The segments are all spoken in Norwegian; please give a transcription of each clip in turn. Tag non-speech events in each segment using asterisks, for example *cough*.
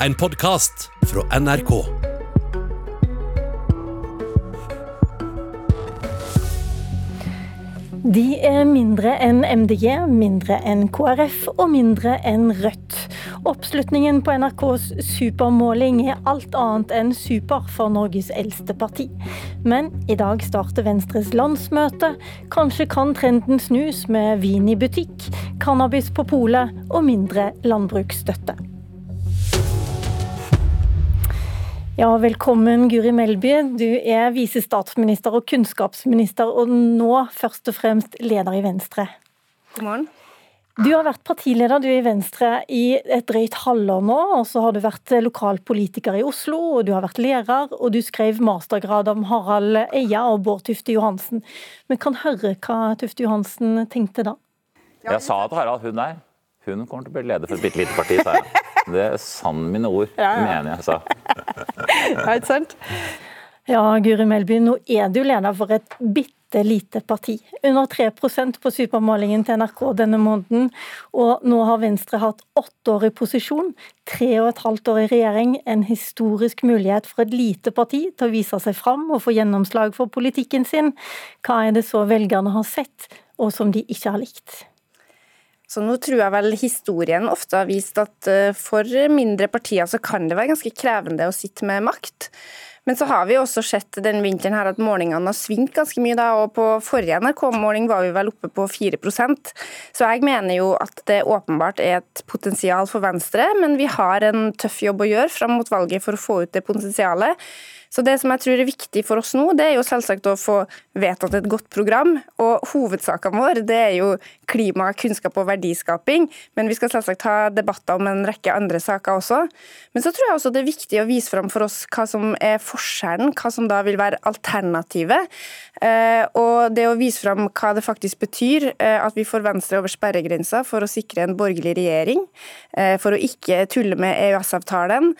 en podkast fra NRK. De er mindre enn MDG, mindre enn KrF og mindre enn Rødt. Oppslutningen på NRKs supermåling er alt annet enn super for Norges eldste parti. Men i dag starter Venstres landsmøte. Kanskje kan trenden snus med vin i butikk, cannabis på polet og mindre landbruksstøtte. Ja, velkommen Guri Melby. Du er visestatsminister og kunnskapsminister, og nå først og fremst leder i Venstre. God morgen. Du har vært partileder du er i Venstre i et drøyt halvår nå, og så har du vært lokalpolitiker i Oslo, og du har vært lærer, og du skrev mastergrad om Harald Eia og Bård Tufte Johansen. Men kan høre hva Tufte Johansen tenkte da? Jeg sa til Harald hun der, hun kommer til å bli leder for et bitte lite parti, sa jeg. Det er sann mine ord, ja, ja. mener jeg sa. Ja, *laughs* ikke sant? Ja, Guri Melby, nå er du leder for et bitte lite parti. Under 3% på supermålingen til NRK denne måneden. Og nå har Venstre hatt åtte år i posisjon, tre og et halvt år i regjering. En historisk mulighet for et lite parti til å vise seg fram og få gjennomslag for politikken sin. Hva er det så velgerne har sett, og som de ikke har likt? Så nå tror jeg vel historien ofte har vist at eh, for mindre partier så kan det være ganske krevende å sitte med makt. Men så har vi også sett den vinteren her at målingene har svingt ganske mye. da, og På forrige NRK-måling var vi vel oppe på 4% Så jeg mener jo at det åpenbart er et potensial for Venstre, men vi har en tøff jobb å gjøre fram mot valget for å få ut det potensialet. Så Det som jeg tror er viktig for oss nå, det er jo selvsagt å få vedtatt et godt program. og Hovedsakene våre det er jo klima, kunnskap og verdiskaping. Men vi skal selvsagt ha debatter om en rekke andre saker også. Men så tror jeg også det er viktig å vise fram for oss hva som er forskjellen, hva som da vil være alternativet. Eh, og det å vise fram hva det faktisk betyr eh, at vi får Venstre over sperregrensa for å sikre en borgerlig regjering, eh, for å ikke tulle med EØS-avtalen,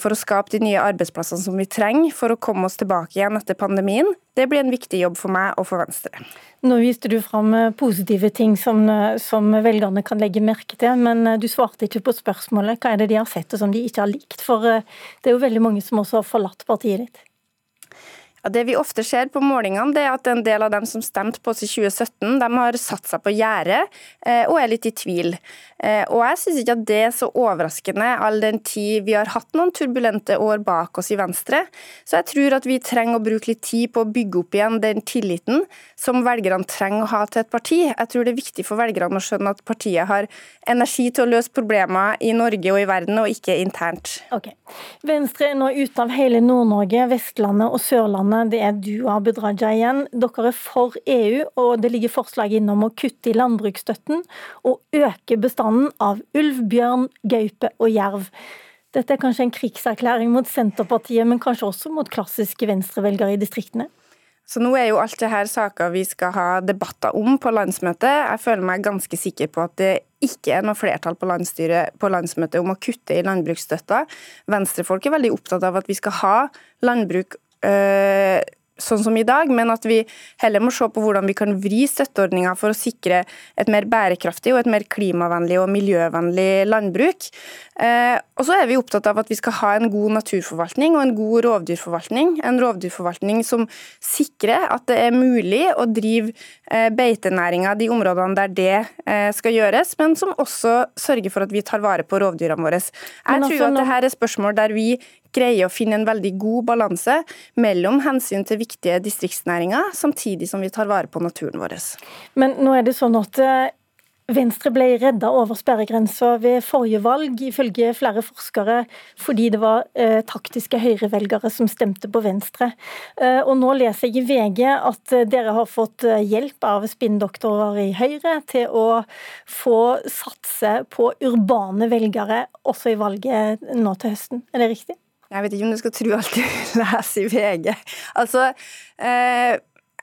for å skape de nye arbeidsplassene som vi trenger for å komme oss tilbake igjen etter pandemien. Det blir en viktig jobb for meg og for Venstre. Nå viste du fram positive ting som, som, velgerne kan legge merke til, men du svarte ikke på spørsmålet. Hva er det de har sett og som de ikke har likt? For det er jo veldig mange som også har forlatt partiet ditt. Ja, det vi ofte ser på målingene, det er at en del av dem som stemte på oss i 2017, de har satt seg på gjerdet eh, og er litt i tvil. Eh, og jeg syns ikke at det er så overraskende, all den tid vi har hatt noen turbulente år bak oss i Venstre. Så jeg tror at vi trenger å bruke litt tid på å bygge opp igjen den tilliten som velgerne trenger å ha til et parti. Jeg tror det er viktig for velgerne å skjønne at partiet har energi til å løse problemer i Norge og i verden, og ikke internt. Ok. Venstre er nå ute av hele Nord-Norge, Vestlandet og Sørlandet Rød-Grønne, det er du, Abid Raja igjen. Dere er for EU, og det ligger forslag innom å kutte i landbruksstøtten og øke bestanden av ulv, bjørn, gaupe og jerv. Dette er kanskje en krigserklæring mot Senterpartiet, men kanskje også mot klassiske venstrevelgere i distriktene? Så nå er jo alt det her saker vi skal ha debatter om på landsmøtet. Jeg føler meg ganske sikker på at det ikke er noe flertall på, på landsmøtet om å kutte i landbruksstøtta. Venstrefolk er veldig opptatt av at vi skal ha landbruk øh, sånn som i dag, men at vi heller må se på hvordan vi kan vri støtteordninga for å sikre et mer bærekraftig og et mer klimavennlig og miljøvennlig landbruk. Eh, og så er vi opptatt av at vi skal ha en god naturforvaltning og en god rovdyrforvaltning. En rovdyrforvaltning som sikrer at det er mulig å drive eh, beitenæringa de områdene der det eh, skal gjøres, men som også sørger for at vi tar vare på rovdyrene våre. Jeg tror at dette er spørsmål der vi greier å finne en veldig god balanse mellom hensyn til viktige distriktsnæringer, samtidig som vi tar vare på naturen vår. Men nå er det sånn at eh, Venstre ble redda over sperregrensa ved forrige valg, ifølge flere forskere, fordi det var eh, taktiske høyrevelgere som stemte på Venstre. Eh, og Nå leser jeg i VG at eh, dere har fått eh, hjelp av spinndoktorer i Høyre til å få satse på urbane velgere også i valget nå til høsten. Er det riktig? Jeg vet ikke om du skal tro alt du *laughs* leser i VG. Altså, eh,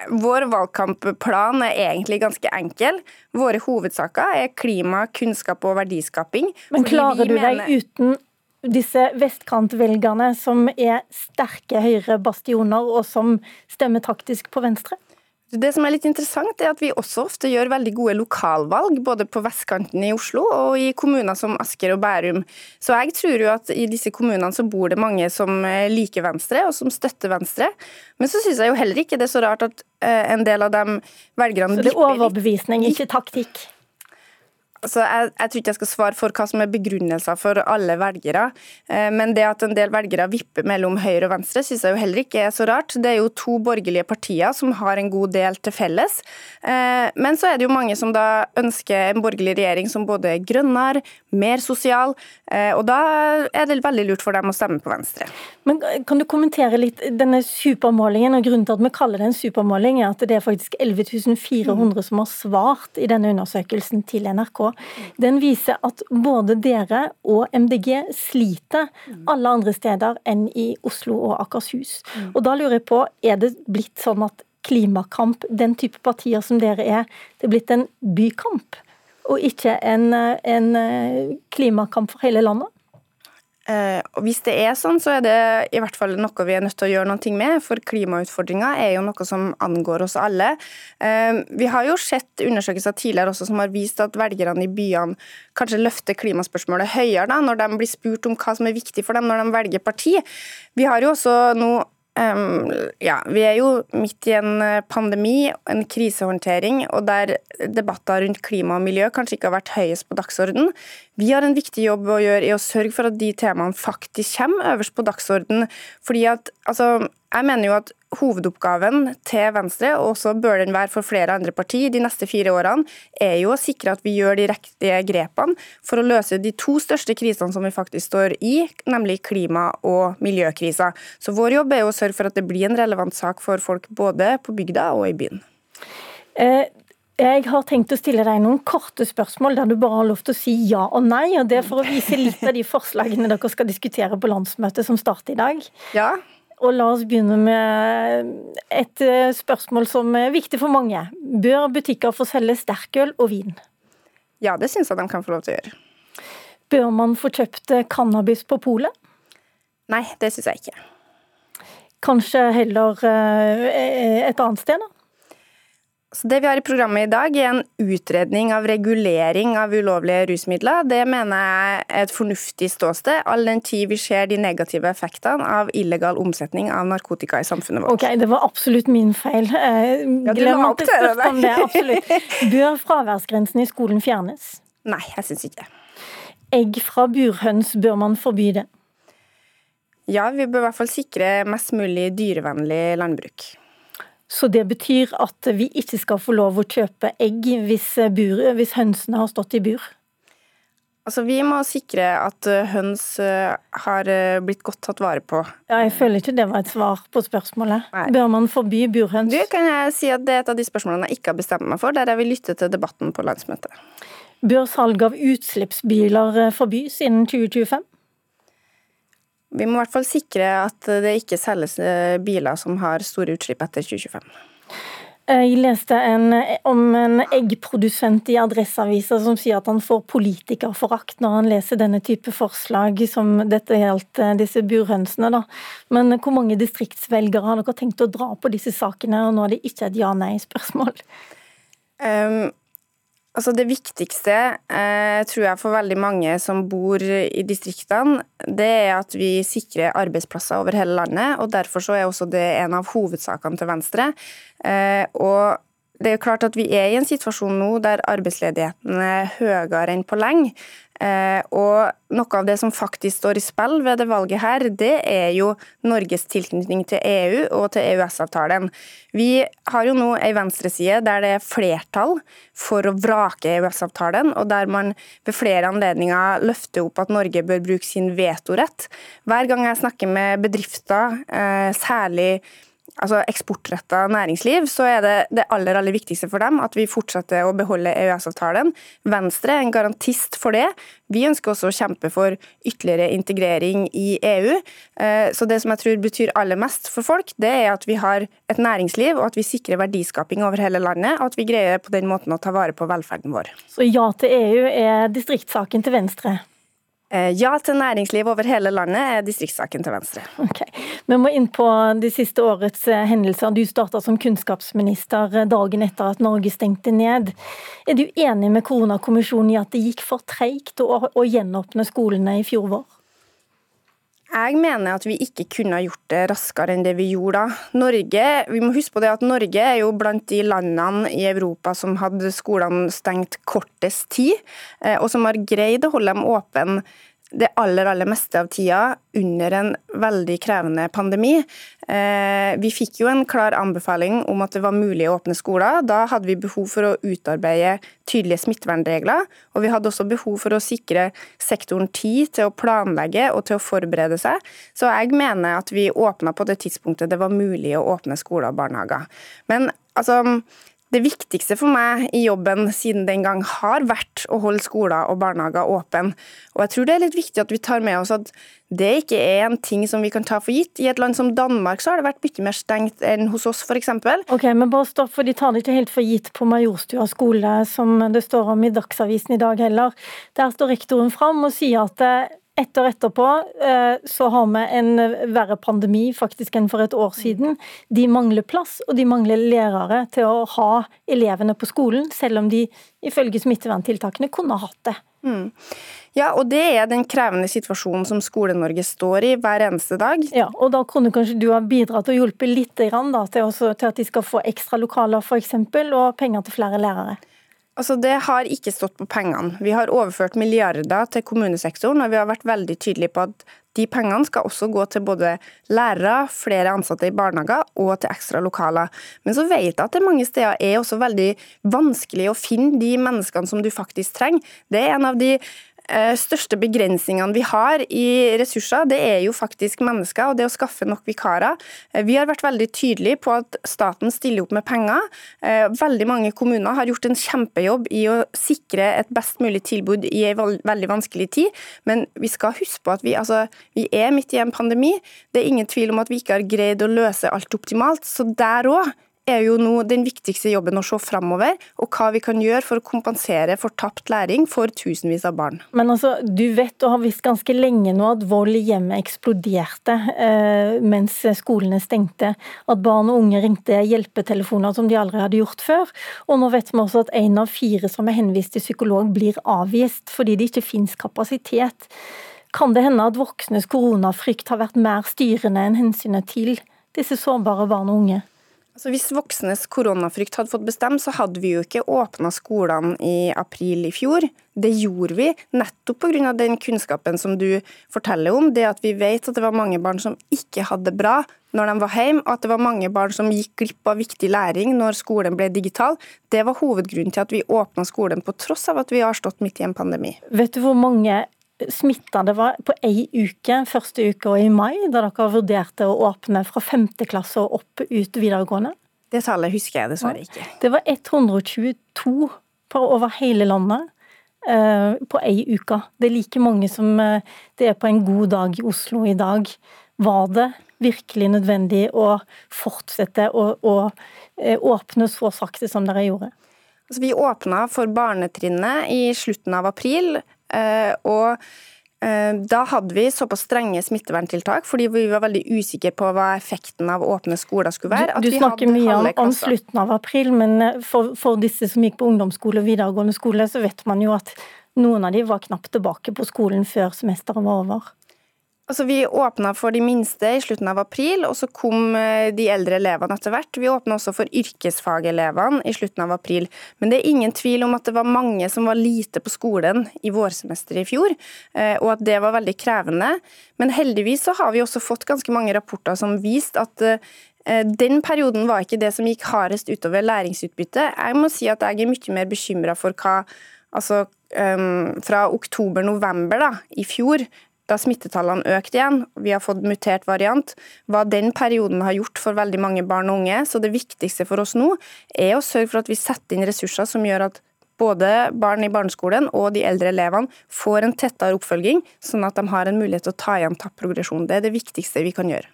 vår valgkampplan er egentlig ganske enkel. Våre hovedsaker er klima, kunnskap og verdiskaping. Men klarer du deg uten disse vestkantvelgerne som er sterke høyrebastioner, og som stemmer taktisk på Venstre? Det som er litt interessant, er at vi også ofte gjør veldig gode lokalvalg, både på vestkanten i Oslo og i kommuner som Asker og Bærum. Så jeg tror jo at i disse kommunene så bor det mange som eh, liker Venstre, og som støtter Venstre. Men så syns jeg jo heller ikke det er så rart at eh, en del av dem velgerne Så det er overbevisning, ikke taktikk? Altså, jeg, jeg, tror ikke jeg skal svare for hva som er begrunnelser for alle velgere, eh, men det at en del velgere vipper mellom høyre og venstre, synes jeg jo heller ikke er så rart. Det er jo to borgerlige partier som har en god del til felles. Eh, men så er det jo mange som da ønsker en borgerlig regjering som både er grønnere, mer sosial, eh, og da er det veldig lurt for dem å stemme på Venstre. Men Kan du kommentere litt denne supermålingen, og grunnen til at vi kaller det en supermåling, er at det er faktisk 11 400 som har svart i denne undersøkelsen til NRK. Den viser at både dere og MDG sliter alle andre steder enn i Oslo og Akershus. Og da lurer jeg på, er det blitt sånn at klimakamp, den type partier som dere er, det er blitt en bykamp? Og ikke en, en klimakamp for hele landet? Eh, og Hvis det er sånn, så er det i hvert fall noe vi er nødt til å gjøre noe med. For klimautfordringa er jo noe som angår oss alle. Eh, vi har jo sett undersøkelser tidligere også som har vist at velgerne i byene kanskje løfter klimaspørsmålet høyere da, når de blir spurt om hva som er viktig for dem når de velger parti. Vi har jo også nå Um, ja, Vi er jo midt i en eh, pandemi, en krisehåndtering, og der debatter rundt klima og miljø kanskje ikke har vært høyest på dagsorden. Vi har en viktig jobb å gjøre i å sørge for at de temaene faktisk kommer øverst på dagsorden. Fordi at, altså, jeg mener jo at hovedoppgaven til Venstre, og så bør den være for flere andre partier de neste fire årene, er jo å sikre at vi gjør de riktige grepene for å løse de to største krisene som vi faktisk står i, nemlig klima- og miljøkrisa. Så vår jobb er jo å sørge for at det blir en relevant sak for folk både på bygda og i byen. Eh, jeg har tenkt å stille deg noen korte spørsmål der du bare har lov til å si ja og nei. og Det er for å vise litt av de forslagene dere skal diskutere på landsmøtet som starter i dag. Ja, og la oss begynne med et eh, spørsmål som er viktig for mange. Bør butikker få selge sterkøl og vin? Ja, det syns jeg de kan få lov til å gjøre. Bør man få kjøpt eh, cannabis på polet? Nei, det syns jeg ikke. Kanskje heller eh, et annet sted, da? Så det vi har i programmet i dag, er en utredning av regulering av ulovlige rusmidler. Det mener jeg er et fornuftig ståsted, all den tid vi ser de negative effektene av illegal omsetning av narkotika i samfunnet vårt. Ok, Det var absolutt min feil. Eh, ja, du la opp til det. det absolutt. *laughs* Bør fraværsgrensen i skolen fjernes? Nei, jeg syns ikke. Egg fra burhøns, bør man forby det? Ja, vi bør i hvert fall sikre mest mulig dyrevennlig landbruk. Så det betyr at vi ikke skal få lov å kjøpe egg hvis, bur, hvis hønsene har stått i bur? Altså, Vi må sikre at eh, høns eh, har eh, blitt godt tatt vare på. Ja, Jeg føler ikke det var et svar på spørsmålet. Nei. Bør man forby burhøns? Du, kan jeg si at Det er et av de spørsmålene jeg ikke har bestemt meg for, der jeg vil lytte til debatten på landsmøtet. Bør salg av utslippsbiler forbys innen 2025? Vi må i hvert fall sikre at det ikke selges eh, biler som har store utslipp etter 2025. Jeg leste en, om en eggprodusent i Adresseavisa som sier at han får politikerforakt når han leser denne type forslag som dette gjaldt eh, disse burhønsene. Da. Men hvor mange distriktsvelgere har dere tenkt å dra på disse sakene, og nå er det ikke et ja-nei-spørsmål? Um, Altså Det viktigste eh, tror jeg for veldig mange som bor i distriktene, det er at vi sikrer arbeidsplasser over hele landet. og Derfor så er også det en av hovedsakene til Venstre. Eh, og det er klart at Vi er i en situasjon nå der arbeidsledigheten er høyere enn på lenge. Eh, og noe av det som faktisk står i spill ved det valget her, det er jo Norges tilknytning til EU og til EØS-avtalen. Vi har jo nå ei venstreside der det er flertall for å vrake EØS-avtalen, og der man ved flere anledninger løfter opp at Norge bør bruke sin vetorett. Hver gang jeg snakker med bedrifter, særlig særlig altså eksportretta næringsliv, så er det det aller aller viktigste for dem at vi fortsetter å beholde EØS-avtalen. Venstre er en garantist for det. Vi ønsker også å kjempe for ytterligere integrering i EU. Eh, så det som jeg tror betyr aller mest for folk, det er at vi har et næringsliv, og at vi sikrer verdiskaping over hele landet, og at vi greier på den måten å ta vare på velferden vår. Så ja til EU er distriktssaken til Venstre? Eh, ja til næringsliv over hele landet er distriktssaken til Venstre. Okay. Vi må inn på de siste årets eh, hendelser. Du starta som kunnskapsminister eh, dagen etter at Norge stengte ned. Er du enig med koronakommisjonen i at det gikk for treigt å, gjenåpne skolene i fjor vår? Jeg mener at vi ikke kunne gjort det raskere enn det vi gjorde da. Norge, vi må huske på det at Norge er jo blant de landene i Europa som hadde skolene stengt kortest tid, eh, og som har greid å holde dem åpne det aller, aller meste av tida under en veldig krevende pandemi. Eh, vi fikk jo en klar anbefaling om at det var mulig å åpne skoler. Da hadde vi behov for å utarbeide tydelige smittevernregler, og vi hadde også behov for å sikre sektoren tid til å planlegge og til å forberede seg. Så jeg mener at vi åpna på det tidspunktet det var mulig å åpne skoler og barnehager. Men altså det viktigste for meg i jobben siden den gang har vært å holde skoler og barnehager åpne. Og jeg tror det er litt viktig at vi tar med oss at det ikke er en ting som vi kan ta for gitt. I et land som Danmark så har det vært mye mer stengt enn hos oss, f.eks. Ok, men bare stopp, for de tar det ikke helt for gitt på Majorstua skole, som det står om i Dagsavisen i dag heller. Der står rektoren fram og sier at etter etterpå eh, så har vi en verre pandemi faktisk enn for et år siden. De mangler plass, og de mangler lærere til å ha elevene på skolen, selv om de ifølge smitteverntiltakene kunne ha hatt det. Mm. Ja, og det er den krevende situasjonen som Skole-Norge står i hver eneste dag. Ja, og da kunne kanskje du ha bidratt og hjulpet litt da, til, også, til at de skal få ekstra lokaler f.eks., og penger til flere lærere? Altså, Det har ikke stått på pengene. Vi har overført milliarder til kommunesektoren, og vi har vært veldig tydelige på at de pengene skal også gå til både lærere, flere ansatte i barnehager og til ekstra lokaler. Men så vet jeg at det mange steder er også veldig vanskelig å finne de menneskene som du faktisk trenger. Det er en av de største begrensningene vi har i ressurser, det er jo faktisk mennesker og det å skaffe nok vikarer. Eh, vi har vært veldig tydelige på at staten stiller opp med penger. Eh, veldig mange kommuner har gjort en kjempejobb i å sikre et best mulig tilbud i en veldig vanskelig tid, men vi skal huske på at vi, altså, vi er midt i en pandemi. Det er ingen tvil om at vi ikke har greid å løse alt optimalt, så der òg er jo nå den viktigste jobben å se framover, og hva vi kan gjøre for å kompensere for tapt læring for tusenvis av barn. Men altså, Du vet og har visst ganske lenge nå at vold i hjemmet eksploderte eh, mens skolene stengte. At barn og unge ringte hjelpetelefoner som de aldri hadde gjort før. Og nå vet vi også at én av fire som er henvist til psykolog, blir avvist fordi det ikke finnes kapasitet. Kan det hende at voksnes koronafrykt har vært mer styrende enn hensynet til disse sårbare barn og unge? Altså hvis voksnes koronafrykt hadde fått bestemme, så hadde vi jo ikke åpna skolene i april i fjor. Det gjorde vi nettopp pga. den kunnskapen som du forteller om. Det at vi vet at det var mange barn som ikke hadde det bra når de var hjemme, og at det var mange barn som gikk glipp av viktig læring når skolen ble digital. Det var hovedgrunnen til at vi åpna skolen, på tross av at vi har stått midt i en pandemi. Vet du hvor mange smitta det var på ei uke, første uka i mai, da dere vurderte å åpne fra femte klasse og opp ut videregående? Det tallet husker jeg dessverre ikke. Det var 122 på over hele landet eh, på ei uke. Det er like mange som eh, det er på en god dag i Oslo i dag. Var det virkelig nødvendig å fortsette å, å eh, åpne så sakte som dere gjorde? Altså, vi åpna for barnetrinnet i slutten av april. Eh, og eh, da hadde vi såpass strenge smitteverntiltak fordi vi var veldig usikre på hva effekten av åpne skoler skulle være. Du, du snakker mye om, om, slutten av april, men eh, for, for, disse som gikk på ungdomsskole og videregående skole, så vet man jo at noen av de var knapt tilbake på skolen før semesteret var over. Altså, vi åpna for de minste i slutten av april, og så kom eh, de eldre elevene etter hvert. Vi åpna også for yrkesfagelevene i slutten av april. Men det er ingen tvil om at det var mange som var lite på skolen i vårsemesteret i fjor, eh, og at det var veldig krevende. Men heldigvis så har vi også fått ganske mange rapporter som viste at eh, den perioden var ikke det som gikk hardest utover læringsutbytte. Jeg må si at jeg er mye mer bekymra for hva altså, um, fra oktober-november i fjor, da smittetallene økte igjen, vi har fått mutert variant, hva den perioden har gjort for veldig mange barn og unge. Så det viktigste for oss nå er å sørge for at vi setter inn ressurser som gjør at både barn i barneskolen og de eldre elevene får en tettere oppfølging, sånn at de har en mulighet til å ta igjen tapt progresjon. Det er det viktigste vi kan gjøre.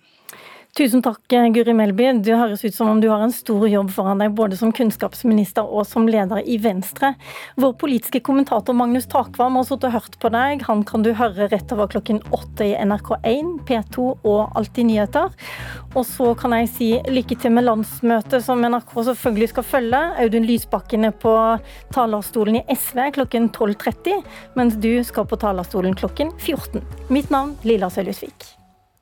Tusen takk, Guri Melby. Du høres ut som om du har en stor jobb foran deg, både som kunnskapsminister og som leder i Venstre. Vår politiske kommentator Magnus Takvam har sittet og hørt på deg. Han kan du høre rett over klokken åtte i NRK1, P2 og Alltid nyheter. Og så kan jeg si lykke til med landsmøtet, som NRK selvfølgelig skal følge. Audun Lysbakken er på talerstolen i SV klokken 12.30, mens du skal på talerstolen klokken 14. Mitt navn Lilla Sølhusvik.